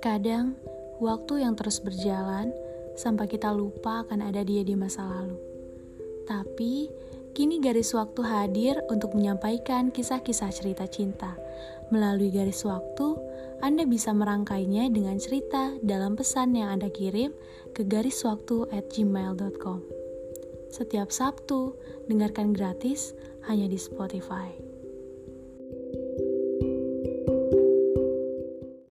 Kadang, waktu yang terus berjalan sampai kita lupa akan ada dia di masa lalu. Tapi, kini garis waktu hadir untuk menyampaikan kisah-kisah cerita cinta. Melalui garis waktu, Anda bisa merangkainya dengan cerita dalam pesan yang Anda kirim ke gariswaktu at gmail.com. Setiap Sabtu, dengarkan gratis hanya di Spotify.